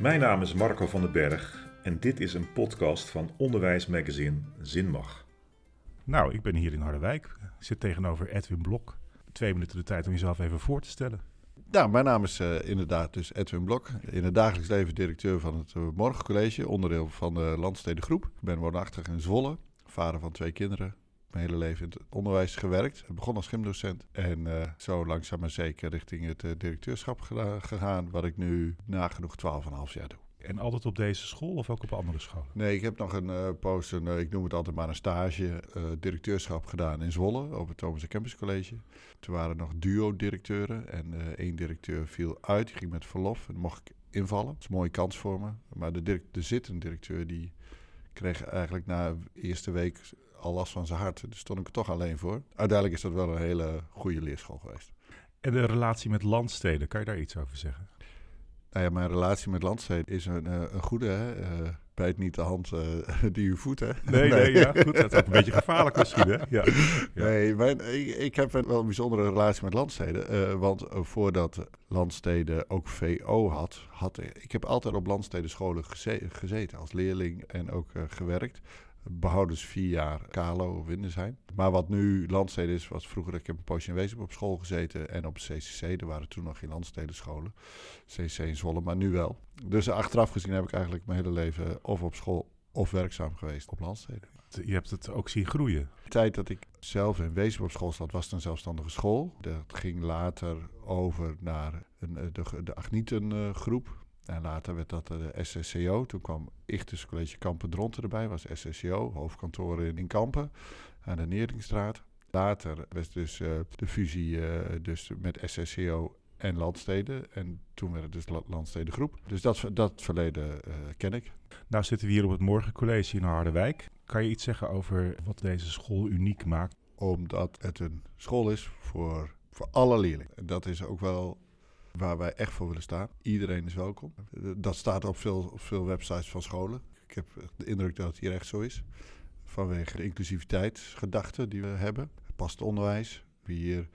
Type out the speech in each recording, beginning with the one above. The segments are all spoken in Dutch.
Mijn naam is Marco van den Berg en dit is een podcast van onderwijsmagazine Zinmag. Nou, ik ben hier in Harderwijk. Ik zit tegenover Edwin Blok. Twee minuten de tijd om jezelf even voor te stellen. Nou, mijn naam is uh, inderdaad dus Edwin Blok. In het dagelijks leven directeur van het uh, Morgencollege, onderdeel van de Landstedengroep. Ik ben woonachtig in Zwolle, vader van twee kinderen. Mijn hele leven in het onderwijs gewerkt. Ik begon als gymdocent en uh, zo langzaam maar zeker richting het directeurschap gegaan. Wat ik nu nagenoeg 12,5 jaar doe. En altijd op deze school of ook op andere scholen? Nee, ik heb nog een uh, post, een, ik noem het altijd maar een stage, uh, directeurschap gedaan in Zwolle op het Thomas Campus College. Toen waren er nog duo-directeuren en één directeur viel uit, die ging met verlof en mocht ik invallen. Dat is een mooie kans voor me. Maar de, direct, de zittende directeur die kreeg eigenlijk na de eerste week al last van zijn hart. Dus stond ik er toch alleen voor. Uiteindelijk is dat wel een hele goede leerschool geweest. En de relatie met landsteden, kan je daar iets over zeggen? Nou ja, mijn relatie met Landsteden is een, uh, een goede. Hè? Uh, bijt niet de hand uh, die u voedt, hè? Nee, nee, ja, goed. Dat is ook een beetje gevaarlijk misschien, hè? Ja. ja. Nee, mijn, ik, ik, heb wel een bijzondere relatie met Landsteden. want voordat Landsteden ook VO had, had ik heb altijd op Landsteden scholen geze gezeten als leerling en ook gewerkt behoudens vier jaar Kalo of zijn. Maar wat nu landsteden is, was vroeger, ik heb een poosje in Wezen op school gezeten en op CCC. Er waren toen nog geen landstedenscholen. CCC in Zwolle, maar nu wel. Dus achteraf gezien heb ik eigenlijk mijn hele leven of op school of werkzaam geweest op landsteden. Je hebt het ook zien groeien. De tijd dat ik zelf in Wezen op school zat, was het een zelfstandige school. Dat ging later over naar een, de, de Agnietengroep. En later werd dat de SSCO. Toen kwam Ichtus College Kampen Dronten erbij, was SSCO, hoofdkantoor in, in Kampen aan de Neringstraat. Later was dus uh, de fusie uh, dus met SSCO en Landsteden. En toen werd het dus Landstedengroep. Dus dat, dat verleden uh, ken ik. Nou zitten we hier op het Morgencollege in Harderwijk. Kan je iets zeggen over wat deze school uniek maakt? Omdat het een school is voor, voor alle leerlingen. En dat is ook wel waar wij echt voor willen staan. Iedereen is welkom. Dat staat op veel, veel websites van scholen. Ik heb de indruk dat het hier echt zo is. Vanwege de inclusiviteitsgedachte die we hebben. Past onderwijs. Hier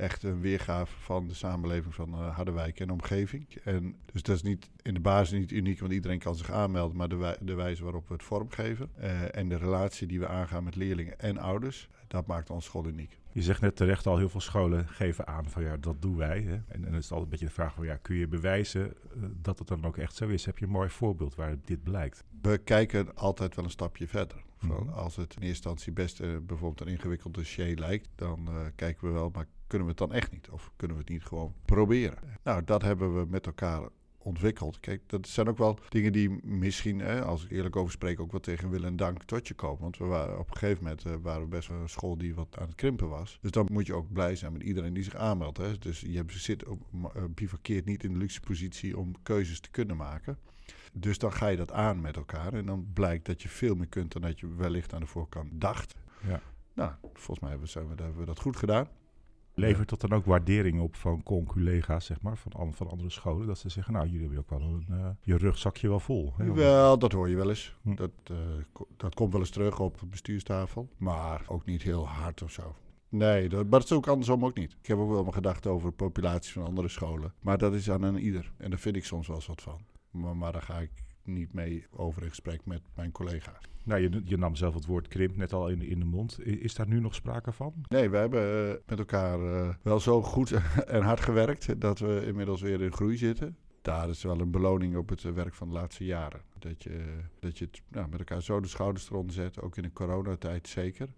echt een weergave van de samenleving van uh, Harderwijk en omgeving. En dus dat is niet in de basis niet uniek, want iedereen kan zich aanmelden, maar de, wij, de wijze waarop we het vormgeven uh, en de relatie die we aangaan met leerlingen en ouders, dat maakt onze school uniek. Je zegt net terecht al, heel veel scholen geven aan van ja, dat doen wij. Hè? En, en dan is het altijd een beetje de vraag van ja, kun je bewijzen uh, dat het dan ook echt zo is? Heb je een mooi voorbeeld waar dit blijkt? We kijken altijd wel een stapje verder. Van, mm -hmm. Als het in eerste instantie best uh, bijvoorbeeld een ingewikkeld dossier lijkt, dan uh, kijken we wel, maar kunnen we het dan echt niet? Of kunnen we het niet gewoon proberen? Nou, dat hebben we met elkaar ontwikkeld. Kijk, dat zijn ook wel dingen die misschien, hè, als ik eerlijk over spreek, ook wel tegen wil en dank tot je komen. Want we waren op een gegeven moment uh, waren we best wel een school die wat aan het krimpen was. Dus dan moet je ook blij zijn met iedereen die zich aanmeldt. Hè. Dus je zit op, uh, bivakkeert niet in de luxe positie om keuzes te kunnen maken. Dus dan ga je dat aan met elkaar. En dan blijkt dat je veel meer kunt dan dat je wellicht aan de voorkant dacht. Ja. Nou, volgens mij hebben we, hebben we dat goed gedaan. Levert dat dan ook waardering op van conculega's, zeg maar, van, van andere scholen? Dat ze zeggen, nou, jullie hebben ook wel een, uh, je rugzakje wel vol. Hè? Wel, dat hoor je wel eens. Hm. Dat, uh, dat komt wel eens terug op de bestuurstafel. Maar ook niet heel hard of zo. Nee, dat, maar dat is ook andersom ook niet. Ik heb ook wel mijn gedachten over populaties van andere scholen. Maar dat is aan een ieder. En daar vind ik soms wel eens wat van. Maar, maar daar ga ik niet mee over in gesprek met mijn collega's. Nou, je, je, nam zelf het woord krimp net al in, in de mond. Is daar nu nog sprake van? Nee, we hebben uh, met elkaar uh, wel zo goed en hard gewerkt dat we inmiddels weer in groei zitten. Daar is wel een beloning op het werk van de laatste jaren. Dat je, dat je het nou, met elkaar zo de schouders eronder zet, ook in de coronatijd zeker.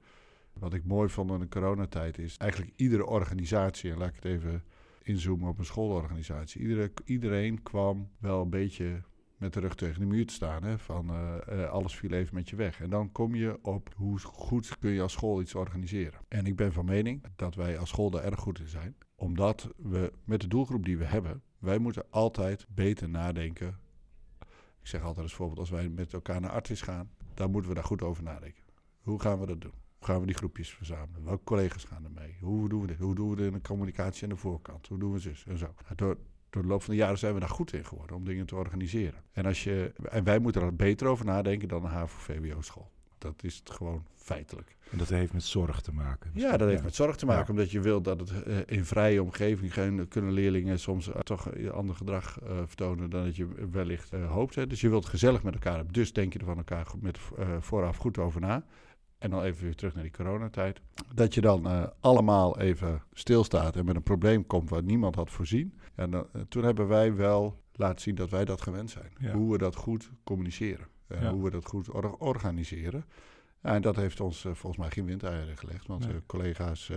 Wat ik mooi vond in de coronatijd is eigenlijk iedere organisatie, en laat ik het even inzoomen op een schoolorganisatie. Iedere, iedereen kwam wel een beetje met de rug tegen de muur te staan. Hè, van uh, uh, alles viel even met je weg. En dan kom je op hoe goed kun je als school iets organiseren. En ik ben van mening dat wij als school daar erg goed in zijn. Omdat we met de doelgroep die we hebben, wij moeten altijd beter nadenken. Ik zeg altijd als voorbeeld, als wij met elkaar naar Artis gaan, dan moeten we daar goed over nadenken. Hoe gaan we dat doen? Hoe gaan we die groepjes verzamelen? Welke collega's gaan er mee? Hoe doen we dit? Hoe doen we de communicatie aan de voorkant? Hoe doen we zus en zo? Door, door de loop van de jaren zijn we daar goed in geworden om dingen te organiseren. En, als je, en wij moeten er beter over nadenken dan een HAVO-VWO-school. Dat is het gewoon feitelijk. En dat heeft met zorg te maken. Ja, dat heeft met zorg te maken, Ja. omdat je wilt dat het eh, in vrije omgeving gaan, kunnen leerlingen soms eh, toch een ander gedrag eh, vertonen dan dat je wellicht eh, hoopt. Hè. Dus je wilt gezellig met elkaar hebben. Dus denk je er van elkaar met, eh, vooraf goed over na. En dan even weer terug naar die coronatijd. Dat je dan eh, allemaal even stilstaat en met een probleem komt wat niemand had voorzien. En dan, eh, toen hebben wij wel laten zien dat wij dat gewend zijn. Ja. Hoe we dat goed communiceren. En Ja. hoe we dat goed or- organiseren. Ja, en dat heeft ons eh, volgens mij geen windeieren gelegd. Want Nee. eh, collega's, eh,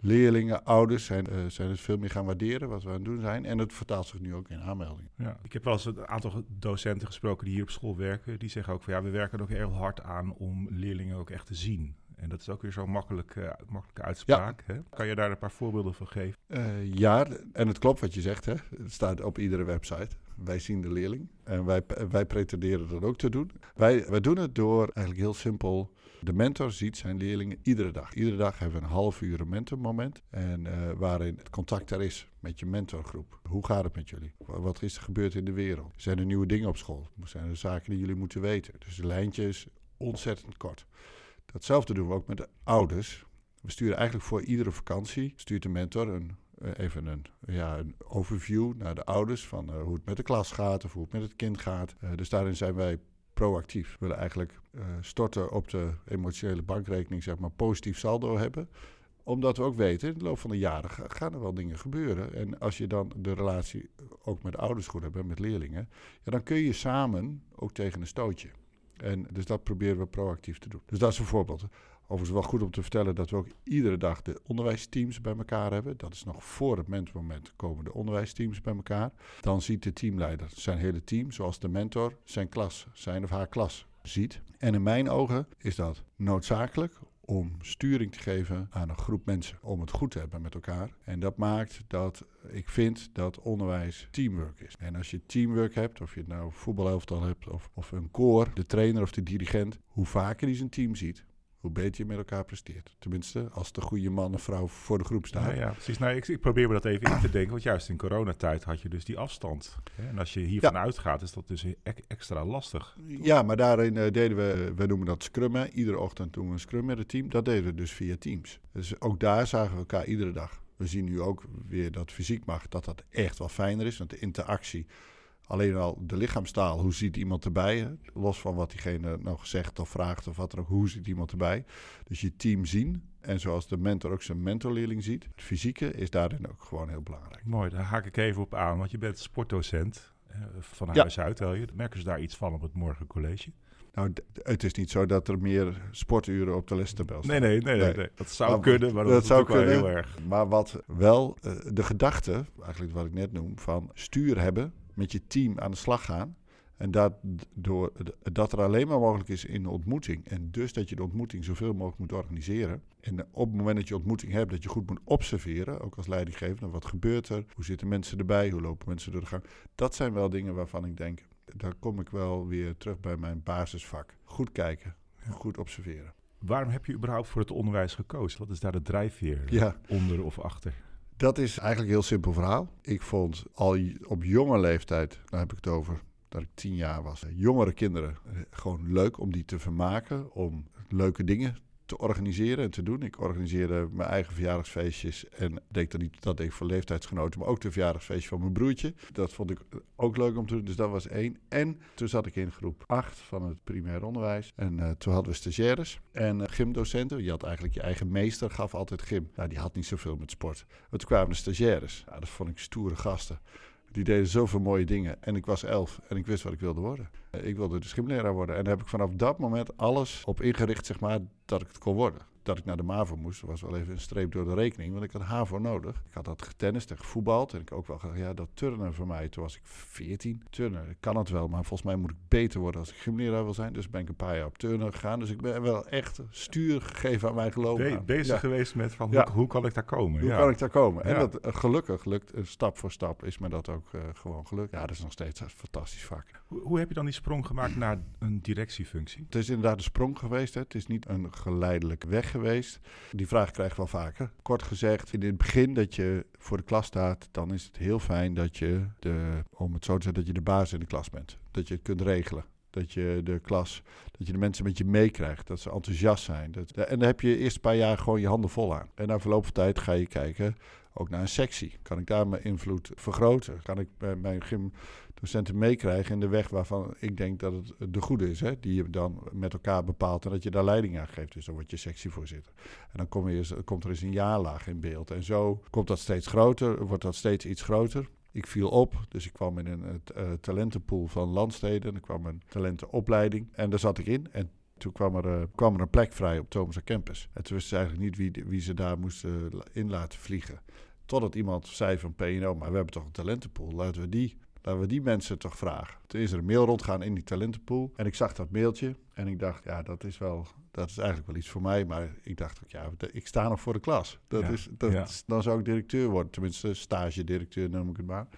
leerlingen, ouders zijn, eh, zijn het veel meer gaan waarderen wat we aan het doen zijn. En het vertaalt zich nu ook in aanmeldingen. Ja. Ik heb wel eens een aantal docenten gesproken die hier op school werken. Die zeggen ook van ja, we werken er ook heel hard aan om leerlingen ook echt te zien. En dat is ook weer zo'n makkelijk, eh, makkelijke uitspraak. Hè? Kan je daar een paar voorbeelden van geven? Eh, ja, en het klopt wat je zegt. Hè. Het staat op iedere website. Wij zien de leerling. En wij, wij pretenderen dat ook te doen. Wij, wij doen het door eigenlijk heel simpel. De mentor ziet zijn leerlingen iedere dag. Iedere dag hebben we een half uur een mentormoment. En eh, waarin het contact er is met je mentorgroep. Hoe gaat het met jullie? Wa- Wat is er gebeurd in de wereld? Zijn er nieuwe dingen op school? Zijn er zaken die jullie moeten weten? Dus de lijntje is ontzettend kort. Datzelfde doen we ook met de ouders. We sturen eigenlijk voor iedere vakantie, stuurt de mentor een, even een, ja, een overview naar de ouders van eh, hoe het met de klas gaat of hoe het met het kind gaat. Eh, dus daarin zijn wij proactief. We willen eigenlijk eh, storten op de emotionele bankrekening, zeg maar, positief saldo hebben omdat we ook weten, in de loop van de jaren ga- gaan er wel dingen gebeuren. En als je dan de relatie ook met ouders goed hebt, en met leerlingen, ja, dan kun je samen ook tegen een stootje. En dus dat proberen we proactief te doen. Dus dat is een voorbeeld. Overigens wel goed om te vertellen dat we ook iedere dag de onderwijsteams bij elkaar hebben. Dat is nog voor het mentormoment komen de onderwijsteams bij elkaar. Dan ziet de teamleider zijn hele team, zoals de mentor, zijn klas, zijn of haar klas ziet. En in mijn ogen is dat noodzakelijk om sturing te geven aan een groep mensen. Om het goed te hebben met elkaar. En dat maakt dat ik vind dat onderwijs teamwork is. En als je teamwork hebt, of je het nou voetbalelftal hebt, of, of een koor, de trainer of de dirigent, hoe vaker die zijn team ziet, hoe beter je met elkaar presteert. Tenminste, als de goede man of vrouw voor de groep staat. Ja, ja, precies. Nou, ik, ik probeer me dat even in te denken. Want juist in coronatijd had je dus die afstand. Hè? En als je hiervan uitgaat, is dat dus e- extra lastig. Ja, maar daarin eh, deden we, eh, we noemen dat scrummen. Iedere ochtend doen we een scrum met het team. Dat deden we dus via Teams. Dus ook daar zagen we elkaar iedere dag. We zien nu ook weer dat fysiek mag, dat dat echt wel fijner is. Want de interactie, alleen al de lichaamstaal, hoe ziet iemand erbij? Los van wat diegene nou gezegd of vraagt of wat er ook, hoe ziet iemand erbij? Dus je team zien. En zoals de mentor ook zijn mentorleerling ziet. Het fysieke is daarin ook gewoon heel belangrijk. Mooi, daar haak ik even op aan. Want je bent sportdocent eh, van Ja. huis uit, tel je. Merken ze daar iets van op het morgencollege? Nou, het is niet zo dat er meer sporturen op de lestabel staan. Nee, nee, nee, nee. Dat zou kunnen, maar dat, zou kunnen. heel erg. Maar wat wel eh, de gedachte, eigenlijk wat ik net noem, van stuur hebben, met je team aan de slag gaan. En dat, door, dat er alleen maar mogelijk is in de ontmoeting. En dus dat je de ontmoeting zoveel mogelijk moet organiseren. En op het moment dat je ontmoeting hebt, dat je goed moet observeren, ook als leidinggevende. Wat gebeurt er? Hoe zitten mensen erbij? Hoe lopen mensen door de gang? Dat zijn wel dingen waarvan ik denk, daar kom ik wel weer terug bij mijn basisvak. Goed kijken, goed observeren. Waarom heb je überhaupt voor het onderwijs gekozen? Wat is daar de drijfveer? Ja. Onder of achter? Dat is eigenlijk een heel simpel verhaal. Ik vond al op jonge leeftijd, daar heb ik het over dat ik tien jaar was, eh, jongere kinderen eh, gewoon leuk om die te vermaken, om leuke dingen te organiseren en te doen. Ik organiseerde mijn eigen verjaardagsfeestjes en deed dat niet dat ik voor leeftijdsgenoten, maar ook de verjaardagsfeestje van mijn broertje. Dat vond ik ook leuk om te doen, dus dat was één. En toen zat ik in groep 8 van het primair onderwijs en eh, toen hadden we stagiaires en eh, gymdocenten. Je had eigenlijk je eigen meester, gaf altijd gym. Nou, die had niet zoveel met sport. Maar toen kwamen de stagiaires. Ja, dat vond ik stoere gasten. Die deden zoveel mooie dingen. En ik was elf en ik wist wat ik wilde worden. Ik wilde dus gymleraar worden. En daar heb ik vanaf dat moment alles op ingericht, zeg maar, dat ik het kon worden. Dat ik naar de MAVO moest, was wel even een streep door de rekening. Want ik had HAVO nodig. Ik had dat getennist en gevoetbald. En ik ook wel gedacht, ja, dat turnen voor mij. Toen was ik 14. Turnen, kan het wel. Maar volgens mij moet ik beter worden als ik gymleraar wil zijn. Dus ben ik een paar jaar op turnen gegaan. Dus ik ben wel echt stuur gegeven aan mijn geloof. Be- bezig Ja. geweest met van, Ja. hoe, kan ik daar komen? Hoe Ja. kan ik daar komen? En dat eh, gelukkig lukt, eh, stap voor stap is me dat ook eh, gewoon gelukt. Ja, dat is nog steeds een fantastisch vak. Hoe, hoe heb je dan die sprong gemaakt naar een directiefunctie? Het is inderdaad een sprong geweest. Hè. Het is niet een geleidelijk weg geweest. Die vraag krijg ik wel vaker. Kort gezegd, in het begin dat je voor de klas staat, dan is het heel fijn dat je, de, om het zo te zeggen, dat je de baas in de klas bent. Dat je het kunt regelen. Dat je de klas, dat je de mensen met je meekrijgt. Dat ze enthousiast zijn. Dat, en daar heb je eerst een paar jaar gewoon je handen vol aan. En na verloop van tijd ga je kijken ook naar een sectie. Kan ik daar mijn invloed vergroten? Kan ik mijn gymdocenten meekrijgen in de weg waarvan ik denk dat het de goede is, hè? die je dan met elkaar bepaalt en dat je daar leiding aan geeft. Dus dan word je sectievoorzitter. En dan je, komt er eens een jaarlaag in beeld. En zo komt dat steeds groter, wordt dat steeds iets groter. Ik viel op, dus ik kwam in een uh, talentenpool van landsteden. Er kwam een talentenopleiding en daar zat ik in. En toen kwam er, uh, kwam er een plek vrij op Thomas Campus. En toen wisten ze eigenlijk niet wie, wie ze daar moesten in laten vliegen. Totdat iemand zei van PNO, maar we hebben toch een talentenpool, laten we die, laten we die mensen toch vragen. Toen is er een mail rondgaan in die talentenpool en ik zag dat mailtje en ik dacht, ja, dat is wel, dat is eigenlijk wel iets voor mij. Maar ik dacht ook, ja, ik sta nog voor de klas. Dat is, dat, Dan zou ik directeur worden, tenminste stage directeur noem ik het maar.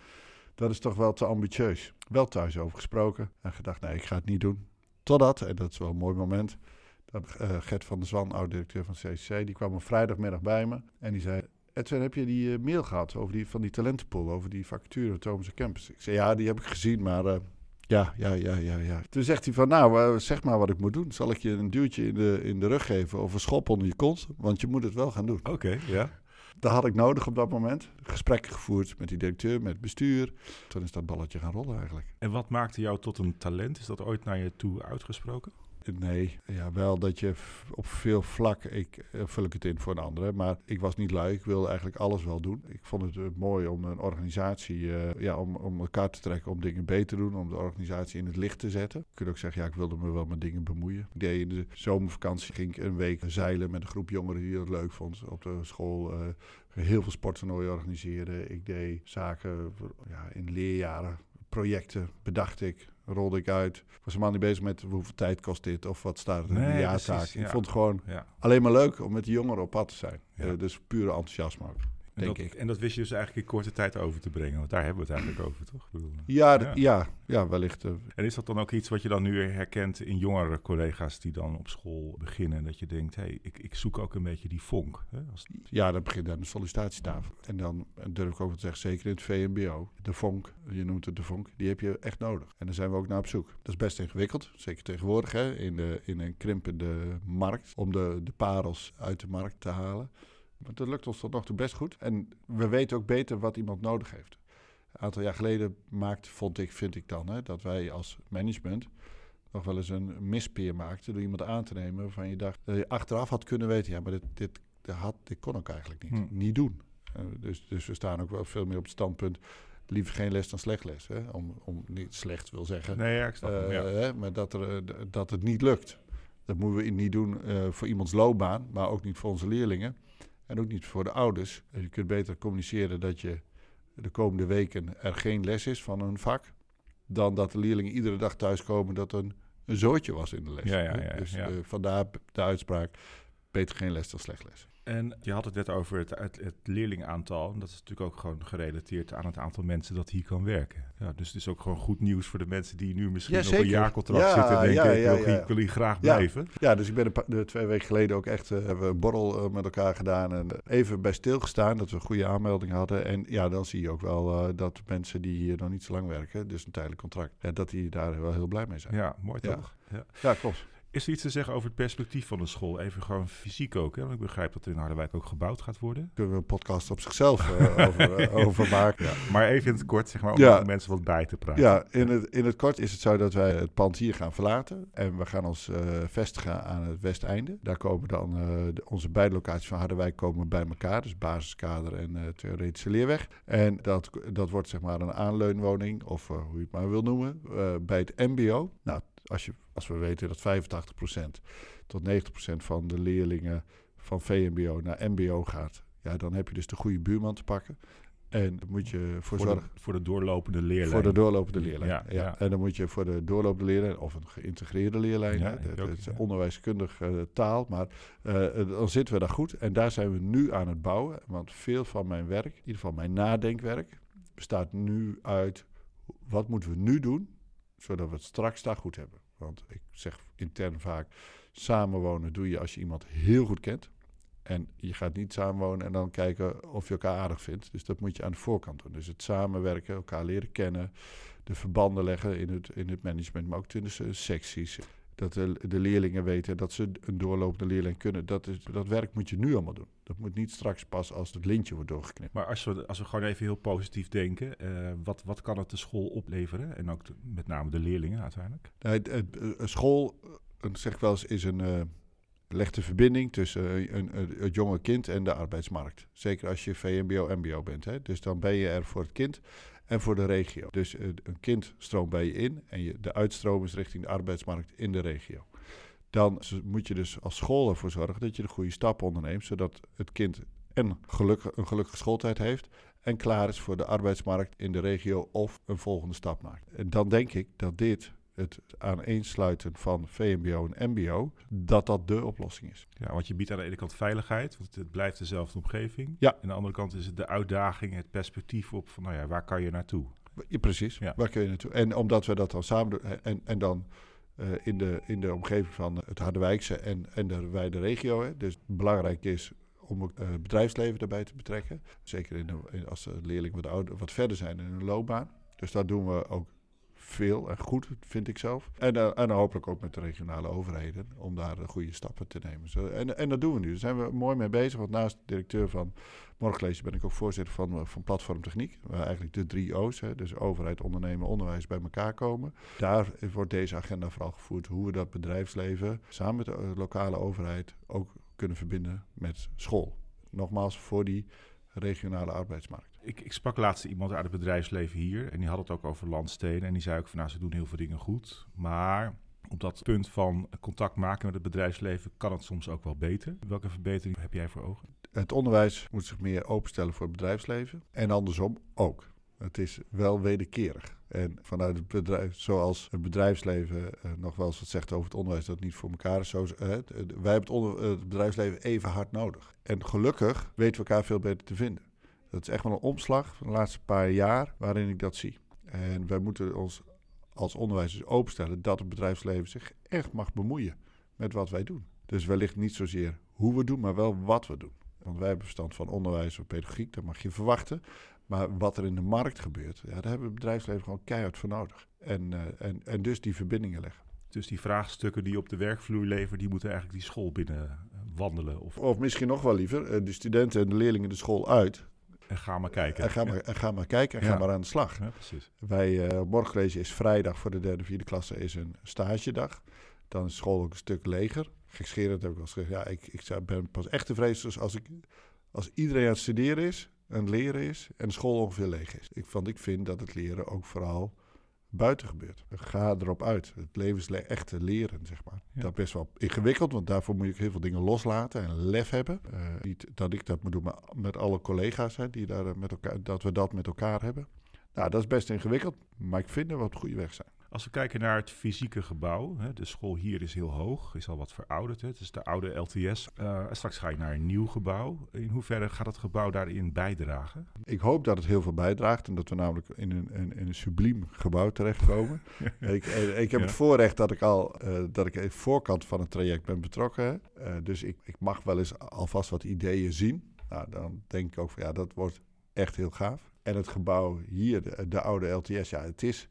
Dat is toch wel te ambitieus. Wel thuis over gesproken en gedacht, nee, ik ga het niet doen. Totdat, en dat is wel een mooi moment, dat, uh, Gert van der Zwan, oud-directeur van CCC, die kwam een vrijdagmiddag bij me en die zei... Edwin, heb je die uh, mail gehad over die, van die talentenpool, over die vacature Thomas Campus? Ik zei, ja, die heb ik gezien, maar uh, ja, ja, ja, ja, ja. Toen zegt hij van, nou, zeg maar wat ik moet doen. Zal ik je een duwtje in de, in de rug geven of een schop onder je kont? Want je moet het wel gaan doen. Oké, ja. Dat had ik nodig op dat moment. Gesprekken gevoerd met die directeur, met het bestuur. Toen is dat balletje gaan rollen eigenlijk. En wat maakte jou tot een talent? Is dat ooit naar je toe uitgesproken? Nee, ja, wel dat je op veel vlakken, ik eh, vul ik het in voor een andere, maar ik was niet lui. Ik wilde eigenlijk alles wel doen. Ik vond het uh, mooi om een organisatie, uh, ja, om, om elkaar te trekken, om dingen beter te doen, om de organisatie in het licht te zetten. Je kunt ook zeggen, ja, ik wilde me wel met dingen bemoeien. Ik deed in de zomervakantie ging ik een week zeilen met een groep jongeren die het leuk vond. Op de school heel veel sporttoernooien organiseren. Ik deed zaken ja, in leerjaren, projecten bedacht ik rolde ik uit. Ik was helemaal niet bezig met hoeveel tijd kost dit of wat staat er in de jaartaak. Ik vond het gewoon alleen maar leuk om met de jongeren op pad te zijn. Uh, dus pure enthousiasme ook denk dat, ik. En dat wist je dus eigenlijk in korte tijd over te brengen. Want daar hebben we het eigenlijk over, toch? ja, ja. ja, wellicht. Uh, en is dat dan ook iets wat je dan nu herkent in jongere collega's die dan op school beginnen? Dat je denkt, hé, hey, ik, ik zoek ook een beetje die vonk. Hè? Als... Ja, dat begint aan de sollicitatietafel. En dan durf ik ook te zeggen, zeker in het VMBO, de vonk, je noemt het de vonk, die heb je echt nodig. En daar zijn we ook naar op zoek. Dat is best ingewikkeld, zeker tegenwoordig, hè, in, de, in een krimpende markt, om de, de parels uit de markt te halen. Maar dat lukt ons tot nog toe best goed. En we weten ook beter wat iemand nodig heeft. Een aantal jaar geleden maakt, vond ik, vind ik dan, hè, dat wij als management nog wel eens een mispeer maakten door iemand aan te nemen waarvan je dacht dat je achteraf had kunnen weten, ja, maar dit, dit, dit, had, dit kon ik eigenlijk niet, hm. niet doen. Uh, dus, dus we staan ook wel veel meer op het standpunt liever geen les dan slecht les. Hè? Om, om niet slecht wil zeggen. Nee, ja, ik snap uh, ja. hè? Maar dat, er, uh, dat het niet lukt. Dat moeten we niet doen voor iemands loopbaan, maar ook niet voor onze leerlingen. En ook niet voor de ouders. Je kunt beter communiceren dat je de komende weken er geen les is van een vak. Dan dat de leerlingen iedere dag thuiskomen dat een, een zootje was in de les. Ja, ja, ja, dus uh, vandaar de uitspraak: beter geen les dan slecht les. En je had het net over het, het, het leerlingaantal. Dat is natuurlijk ook gewoon gerelateerd aan het aantal mensen dat hier kan werken. Ja, dus het is ook gewoon goed nieuws voor de mensen die nu misschien ja, op een jaarcontract zitten en denken, ja, ik, wil, ik wil hier graag blijven. Ja, dus ik ben een twee weken geleden ook echt, uh, hebben we een borrel uh, met elkaar gedaan en even bij stilgestaan, dat we een goede aanmelding hadden. En ja, dan zie je ook wel uh, dat mensen die hier nog niet zo lang werken, dus een tijdelijk contract, dat die daar wel heel blij mee zijn. Ja, mooi toch? Ja, ja klopt. Is er iets te zeggen over het perspectief van de school? Even gewoon fysiek ook. Hè? Want ik begrijp dat er in Harderwijk ook gebouwd gaat worden. Kunnen we een podcast op zichzelf uh, over, uh, over, maken. Ja. Maar even in het kort, zeg maar, om ja. mensen wat bij te praten. Ja, in het, in het kort is het zo dat wij het pand hier gaan verlaten. En we gaan ons uh, vestigen aan het westeinde. Daar komen dan de, onze beide locaties van Harderwijk komen bij elkaar. Dus basiskader en theoretische leerweg. En dat, dat wordt zeg maar een aanleunwoning, of hoe je het maar wil noemen, bij het mbo. Nou, als, je, als we weten dat 85% tot 90% van de leerlingen van VMBO naar MBO gaat, ja, dan heb je dus de goede buurman te pakken. En dan moet je voor, voor zorgen. De, voor de doorlopende leerlijn. Voor de doorlopende leerlijn. Ja, ja. En dan moet je voor de doorlopende leerlijn, of een geïntegreerde leerlijn, ja, dat is onderwijskundig uh, taal, maar uh, dan zitten we daar goed. En daar zijn we nu aan het bouwen. Want veel van mijn werk, in ieder geval mijn nadenkwerk, bestaat nu uit wat moeten we nu doen zodat we het straks daar goed hebben. Want ik zeg intern vaak, samenwonen doe je als je iemand heel goed kent. En je gaat niet samenwonen en dan kijken of je elkaar aardig vindt. Dus dat moet je aan de voorkant doen. Dus het samenwerken, elkaar leren kennen, de verbanden leggen in het, in het management, maar ook de secties. Dat de, de leerlingen weten dat ze een doorlopende leerling kunnen. Dat, is, dat werk moet je nu allemaal doen. Dat moet niet straks pas als het lintje wordt doorgeknipt. Maar als we, als we gewoon even heel positief denken, uh, wat, wat kan het de school opleveren? En ook met name de leerlingen uiteindelijk? een school, zeg ik wel eens, is een, uh, legt de verbinding tussen een, een, het jonge kind en de arbeidsmarkt. Zeker als je VMBO, MBO bent. Hè? Dus dan ben je er voor het kind en voor de regio. Dus uh, een kind stroomt bij je in en je, de uitstroom is richting de arbeidsmarkt in de regio. Dan moet je dus als school ervoor zorgen dat je de goede stap onderneemt, zodat het kind en gelukkig, een gelukkige schooltijd heeft en klaar is voor de arbeidsmarkt in de regio of een volgende stap maakt. En dan denk ik dat dit het aaneensluiten van VMBO en MBO, dat dat de oplossing is. Ja, want je biedt aan de ene kant veiligheid, want het blijft dezelfde omgeving. Ja. Aan de andere kant is het de uitdaging, het perspectief op van, nou ja, waar kan je naartoe? Ja, precies, ja. waar kun je naartoe? En omdat we dat dan samen doen, en, en dan uh, in, de, in de omgeving van het Harderwijkse en, en de wijde regio. Hè. Dus belangrijk is om het uh, bedrijfsleven daarbij te betrekken. Zeker in de, als de leerlingen wat, ouder, wat verder zijn in hun loopbaan. Dus dat doen we ook veel en goed, vind ik zelf. En, uh, en hopelijk ook met de regionale overheden om daar de goede stappen te nemen. Zo, en, en dat doen we nu. Daar zijn we mooi mee bezig. Want naast directeur van Morgenlezen ben ik ook voorzitter van, eh, van Platform Techniek. Waar eigenlijk de drie O's, hè, dus overheid, ondernemen, onderwijs, bij elkaar komen. Daar wordt deze agenda vooral gevoerd hoe we dat bedrijfsleven samen met de eh, lokale overheid ook kunnen verbinden met school. Nogmaals, voor die regionale arbeidsmarkt. Ik, ik, sprak laatst iemand uit het bedrijfsleven hier en die had het ook over landsteden. En die zei ook van nou, ze doen heel veel dingen goed. Maar op dat punt van contact maken met het bedrijfsleven kan het soms ook wel beter. Welke verbetering heb jij voor ogen? Het onderwijs moet zich meer openstellen voor het bedrijfsleven. En andersom ook. Het is wel wederkerig. En vanuit het bedrijf, zoals het bedrijfsleven uh, nog wel eens wat zegt over het onderwijs, dat het niet voor elkaar is. Zo, uh, wij hebben het, onder, het bedrijfsleven even hard nodig. En gelukkig weten we elkaar veel beter te vinden. Dat is echt wel een omslag van de laatste paar jaar waarin ik dat zie. En wij moeten ons als onderwijzers openstellen dat het bedrijfsleven zich echt mag bemoeien met wat wij doen. Dus wellicht niet zozeer hoe we doen, maar wel wat we doen. Want wij hebben verstand van onderwijs of pedagogiek, dat mag je verwachten. Maar wat er in de markt gebeurt, ja, daar hebben we het bedrijfsleven gewoon keihard voor nodig. En, uh, en, en dus die verbindingen leggen. Dus die vraagstukken die op de werkvloer leveren, die moeten eigenlijk die school binnen wandelen? Of, of misschien nog wel liever, de studenten en de leerlingen de school uit. En ga maar kijken. En ga maar, en ga maar kijken en ja. ga maar aan de slag. Ja, precies. Wij, uh, morgenlezen is vrijdag voor de derde, vierde klasse is een stagedag. Dan is school ook een stuk leger. Gekscherend heb ik al gezegd, ja, ik, ik ben pas echt tevreden dus als, ik, als iedereen aan het studeren is, aan het leren is en de school ongeveer leeg is. Ik, want ik vind dat het leren ook vooral buiten gebeurt. Ga erop uit. Het leven is echt leren, zeg maar. Ja. Dat is best wel ingewikkeld, want daarvoor moet je heel veel dingen loslaten en lef hebben. Uh, niet dat ik dat moet doen, maar met alle collega's hè, die daar met elkaar, dat we dat met elkaar hebben. Nou, dat is best ingewikkeld, maar ik vind dat we op de goede weg zijn. Als we kijken naar het fysieke gebouw, hè, de school hier is heel hoog, is al wat verouderd. Hè, het is de oude LTS. Uh, straks ga je naar een nieuw gebouw. In hoeverre gaat het gebouw daarin bijdragen? Ik hoop dat het heel veel bijdraagt en dat we namelijk in een, in een subliem gebouw terechtkomen. ik, ik heb ja. het voorrecht dat ik al uh, dat ik de voorkant van het traject ben betrokken. Uh, dus ik, ik mag wel eens alvast wat ideeën zien. Nou, dan denk ik ook van ja, dat wordt echt heel gaaf. En het gebouw hier, de, de oude LTS, ja, het is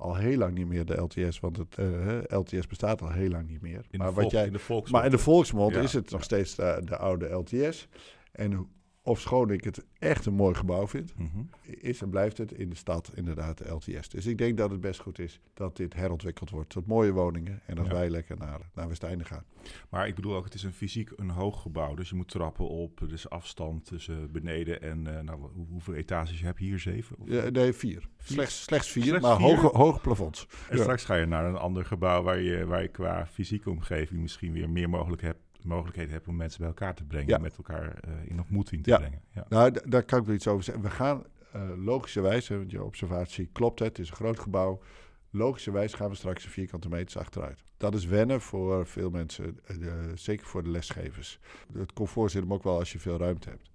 al heel lang niet meer de LTS, want het uh, LTS bestaat al heel lang niet meer. In maar wat jij, in de volksmond. maar in de volksmond Ja. is het nog steeds de, de oude LTS. En ofschoon ik het echt een mooi gebouw vind, Mhm. is en blijft het in de stad inderdaad de LTS. Dus ik denk dat het best goed is dat dit herontwikkeld wordt tot mooie woningen en dat Ja. wij lekker naar, naar Westeinde gaan. Maar ik bedoel ook, het is een fysiek een hoog gebouw. Dus je moet trappen op. Is afstand tussen beneden en... eh, nou, hoe- hoeveel etages heb je hier? Zeven? Of- Ja, nee, vier. Slechts, slechts vier, Slechts maar vier? Hoge, hoge plafonds. En Ja. straks ga je naar een ander gebouw waar je, waar je qua fysieke omgeving misschien weer meer mogelijk hebt, mogelijkheden hebt om mensen bij elkaar te brengen. Ja. Met elkaar eh, in ontmoeting te Ja. brengen. Ja. Nou, daar kan ik wel iets over zeggen. We gaan eh, logischerwijs, hè, want je observatie klopt, hè, het is een groot gebouw. Logischerwijs gaan we straks de vierkante meters achteruit. Dat is wennen voor veel mensen, eh, zeker voor de lesgevers. Het comfort zit hem ook wel als je veel ruimte hebt.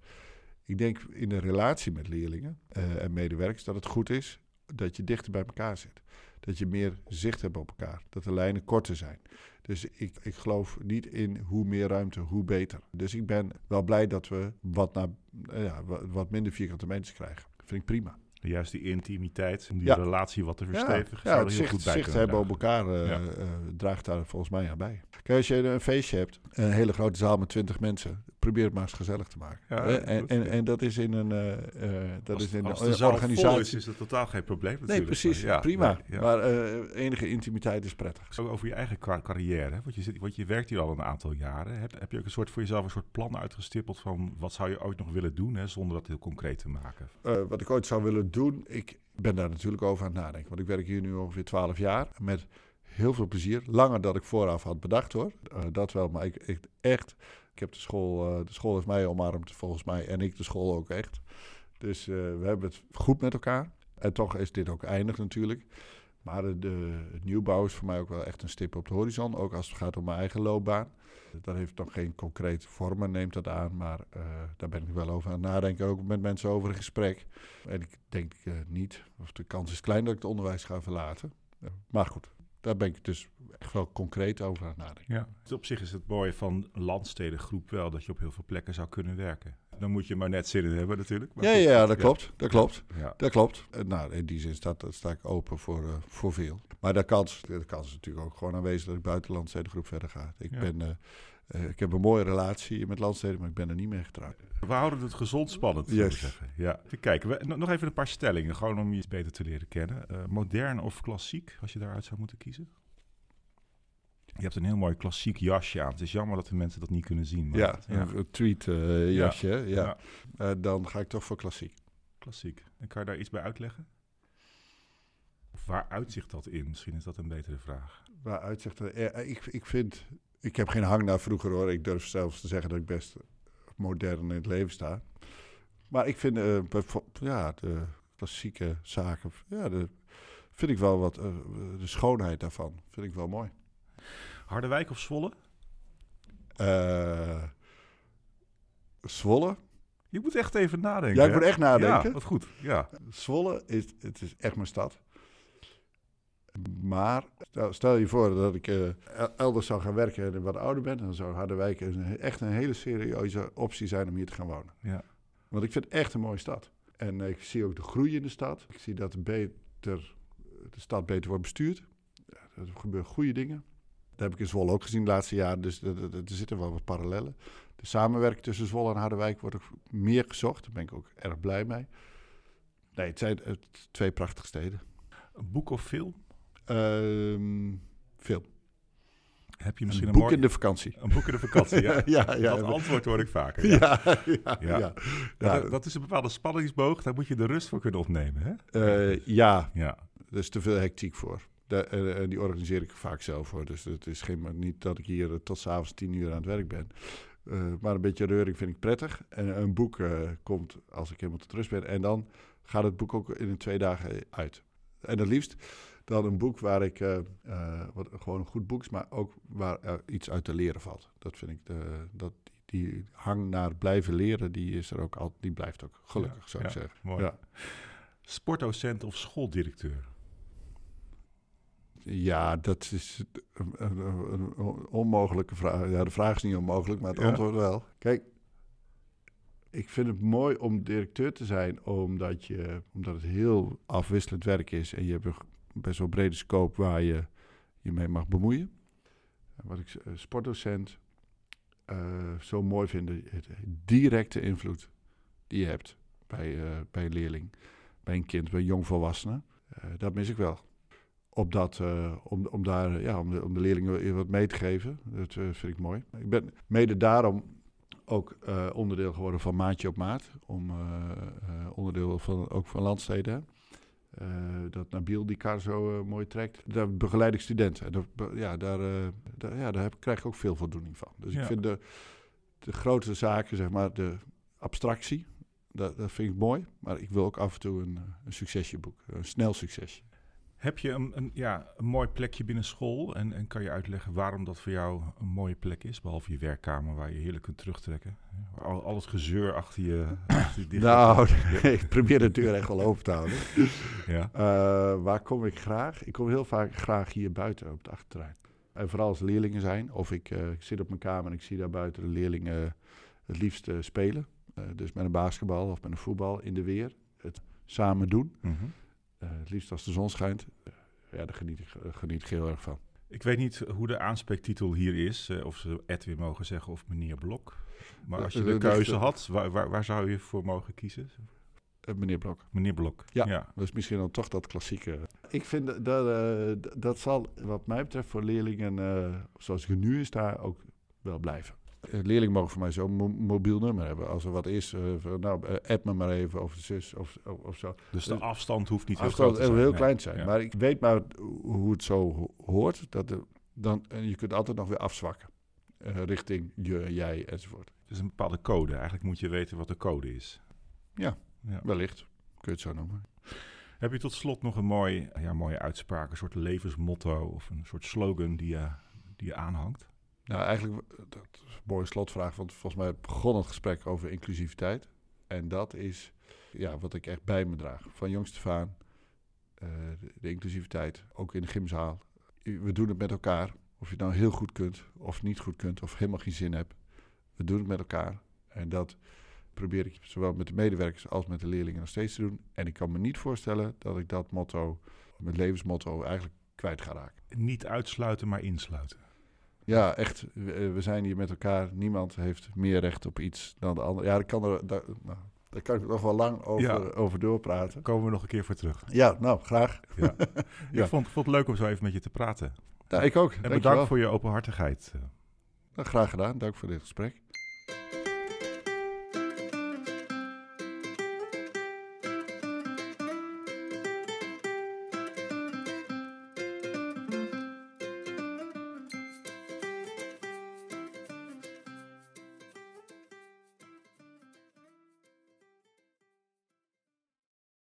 Ik denk in de relatie met leerlingen en medewerkers dat het goed is dat je dichter bij elkaar zit. Dat je meer zicht hebt op elkaar. Dat de lijnen korter zijn. Dus ik, ik geloof niet in hoe meer ruimte, hoe beter. Dus ik ben wel blij dat we wat, naar, ja, wat minder vierkante meters krijgen. Dat vind ik prima. Juist die intimiteit, om die relatie wat te verstevigen. Ja, ja het zicht, goed zicht hebben op elkaar uh, draagt daar volgens mij aan bij. Kijk, als je een feestje hebt, een hele grote zaal met twintig mensen, probeer het maar eens gezellig te maken. Ja, en, en, en, dat is in een, uh, dat als, is in als een organisatie. Is, is dat totaal geen probleem. Natuurlijk. Nee, precies. Prima. maar enige intimiteit is prettig. Zo over je eigen carrière. Want je, zit, want je werkt hier al een aantal jaren. Heb, heb je ook een soort voor jezelf een soort plan uitgestippeld van wat zou je ooit nog willen doen, hè, zonder dat heel concreet te maken? wat ik ooit zou willen doen, ik ben daar natuurlijk over aan het nadenken. Want ik werk hier nu ongeveer 12 jaar met heel veel plezier. Langer dan ik vooraf had bedacht hoor. Uh, dat wel, maar ik, ik, echt. Ik heb de school, uh, de school heeft mij omarmd volgens mij en ik de school ook echt. Dus uh, we hebben het goed met elkaar. En toch is dit ook eindig natuurlijk. Maar de, de, nieuwbouw is voor mij ook wel echt een stip op de horizon. Ook als het gaat om mijn eigen loopbaan. Dat heeft nog geen concrete vormen, neemt dat aan. Maar uh, daar ben ik wel over aan het nadenken. Ook met mensen over een gesprek. En ik denk uh, niet, of de kans is klein dat ik het onderwijs ga verlaten. Uh, maar goed, daar ben ik dus echt wel concreet over aan het nadenken. Ja. Op zich is het mooie van landstedengroep wel dat je op heel veel plekken zou kunnen werken. Dan moet je maar net zin in hebben natuurlijk. Maar ja, goed, ja, dat klopt. Dat klopt. Ja. Dat klopt. Nou, in die zin staat, sta ik open voor, uh, voor veel. Maar de kans, de kans is natuurlijk ook gewoon aanwezig dat ik buiten landstedengroep verder ga. Ik, ja. ben, uh, uh, ik heb een mooie relatie met landsteden, maar ik ben er niet mee getrouwd. We houden het gezond spannend, yes. zeggen. Ja. Even kijken. We, nog even een paar stellingen, gewoon om je iets beter te leren kennen. modern of klassiek, als je daaruit zou moeten kiezen? Je hebt een heel mooi klassiek jasje aan. Het is jammer dat de mensen dat niet kunnen zien. Maar ja, ja, een tweet uh, jasje. Ja. ja. Dan ga ik toch voor klassiek. Klassiek. En kan je daar iets bij uitleggen? Waar uitzicht dat in? Misschien is dat een betere vraag. Waar uitzicht dat? Ja, ik, ik vind... Ik heb geen hang naar vroeger hoor. Ik durf zelfs te zeggen dat ik best modern in het leven sta. Maar ik vind uh, ja, de klassieke zaken... Ja, de, vind ik wel wat... de schoonheid daarvan vind ik wel mooi. Harderwijk of Zwolle? Uh, Zwolle. Je moet echt even nadenken. Ja, ik moet echt nadenken. Ja, wat goed. Ja. Zwolle is, het is echt mijn stad. Maar stel, je voor dat ik uh, elders zou gaan werken en wat ouder ben, dan zou Harderwijk een, echt een hele serieuze optie zijn om hier te gaan wonen. Ja. Want ik vind het echt een mooie stad. En ik zie ook de groei in de stad. Ik zie dat de, beter, de stad beter wordt bestuurd. Er gebeuren goede dingen. Dat heb ik in Zwolle ook gezien de laatste jaren. Dus er, zitten wel wat parallellen. De samenwerking tussen Zwolle en Harderwijk wordt ook meer gezocht. Daar ben ik ook erg blij mee. Nee, het zijn twee prachtige steden. Een boek of film? Uh, film. Heb je misschien een, een boek in de vakantie? Een boek in de vakantie, ja. ja, ja dat antwoord hoor ik vaker. Ja, ja. Dat, dat, is een bepaalde spanningsboog. Daar moet je de rust voor kunnen opnemen, hè? Uh, ja. ja, er is te veel hectiek voor. De, uh, die organiseer ik vaak zelf hoor. Dus het is geen, niet dat ik hier tot s'avonds tien uur aan het werk ben. Uh, maar een beetje reuring vind ik prettig. En een boek komt als ik helemaal tot rust ben. En dan gaat het boek ook in twee dagen uit. En het liefst dan een boek waar ik, wat, gewoon een goed boek is, maar ook waar iets uit te leren valt. Dat vind ik, de, dat, die, die hang naar blijven leren, die, is er ook al, die blijft ook gelukkig, ja, zou ik ja, zeggen. Mooi. Ja. Sportdocent of schooldirecteur? Ja, dat is een, een, onmogelijke vraag. Ja, de vraag is niet onmogelijk, maar het antwoord wel. Kijk, ik vind het mooi om directeur te zijn, omdat, je, omdat het heel afwisselend werk is en je hebt een best wel brede scope waar je je mee mag bemoeien. Wat ik sportdocent uh, zo mooi vind, de directe invloed die je hebt bij, bij een leerling, bij een kind, bij een jongvolwassene. Uh, dat mis ik wel op dat, om, om, daar, ja, om, de, om de leerlingen wat mee te geven. Dat vind ik mooi. Ik ben mede daarom ook onderdeel geworden van Maatje op Maat. Om, onderdeel van, ook van Landsteden. Dat Nabil die kar zo mooi trekt. Daar begeleid ik studenten. Dat, ja, daar, daar, ja, daar heb, krijg ik ook veel voldoening van. Dus ja. ik vind de, de grote zaken, zeg maar, de abstractie... Dat, dat vind ik mooi, maar ik wil ook af en toe een, een succesjeboek, een snel succesje. Heb je een, een, ja, een mooi plekje binnen school en, en kan je uitleggen waarom dat voor jou een mooie plek is? Behalve je werkkamer waar je heerlijk kunt terugtrekken. Al, al het gezeur achter je. achter je Nou, nee, ik probeer de deur echt wel open te houden. Ja. Eh, waar kom ik graag? Ik kom heel vaak graag hier buiten op het achterterrein. En vooral als er leerlingen zijn. Of ik, eh, ik zit op mijn kamer en ik zie daar buiten de leerlingen het liefst eh, spelen. Dus met een basketbal of met een voetbal in de weer. Het samen doen. Mhm. Eh, het liefst als de zon schijnt. Eh, ja, daar geniet ik, eh, geniet ik heel erg van. Ik weet niet hoe de aanspreektitel hier is, eh, of ze Edwin mogen zeggen of meneer Blok. Maar als je de dus, keuze had, waar, waar, waar zou je voor mogen kiezen? Eh, meneer Blok. Meneer Blok. Ja. ja. Dat is misschien dan toch dat klassieke. Ik vind dat, dat, zal wat mij betreft voor leerlingen, eh, zoals het nu is, daar ook wel blijven. Eh, Leerlingen mogen voor mij zo'n mo- mobiel nummer hebben. Als er wat is, eh, nou, eh, app me maar even of zus of, of, of zo. Dus de afstand hoeft niet heel Afstand groot te heel, heel klein te zijn. Maar ik weet maar hoe het zo ho- hoort. Dat dan, en je kunt altijd nog weer afzwakken. richting je, jij enzovoort. Het is een bepaalde code. Eigenlijk moet je weten wat de code is. Ja. ja. Wellicht, kun je het zo noemen. Heb je tot slot nog een mooi, ja, mooie uitspraak, een soort levensmotto of een soort slogan die je, die je aanhangt? Nou, eigenlijk, eh, dat is een mooie slotvraag, want volgens mij begon het gesprek over inclusiviteit. En dat is ja, wat ik echt bij me draag. Van jongs af eh, de, de inclusiviteit, ook in de gymzaal. We doen het met elkaar, of je het nou heel goed kunt, of niet goed kunt, of helemaal geen zin hebt. We doen het met elkaar. En dat probeer ik zowel met de medewerkers als met de leerlingen nog steeds te doen. En ik kan me niet voorstellen dat ik dat motto, mijn levensmotto, eigenlijk kwijt ga raken. Niet uitsluiten, maar insluiten. Ja, echt. We, eh, we zijn hier met elkaar. Niemand heeft meer recht op iets dan de ander. Ja, daar kan, er, daar, nou, daar kan ik nog wel lang over, Ja. over doorpraten. Daar komen we nog een keer voor terug. Ja, nou, graag. Ja. Ja. Ik vond, vond het leuk om zo even met je te praten. Ja, ik ook. En bedankt voor je openhartigheid. Nou, graag gedaan. Dank voor dit gesprek.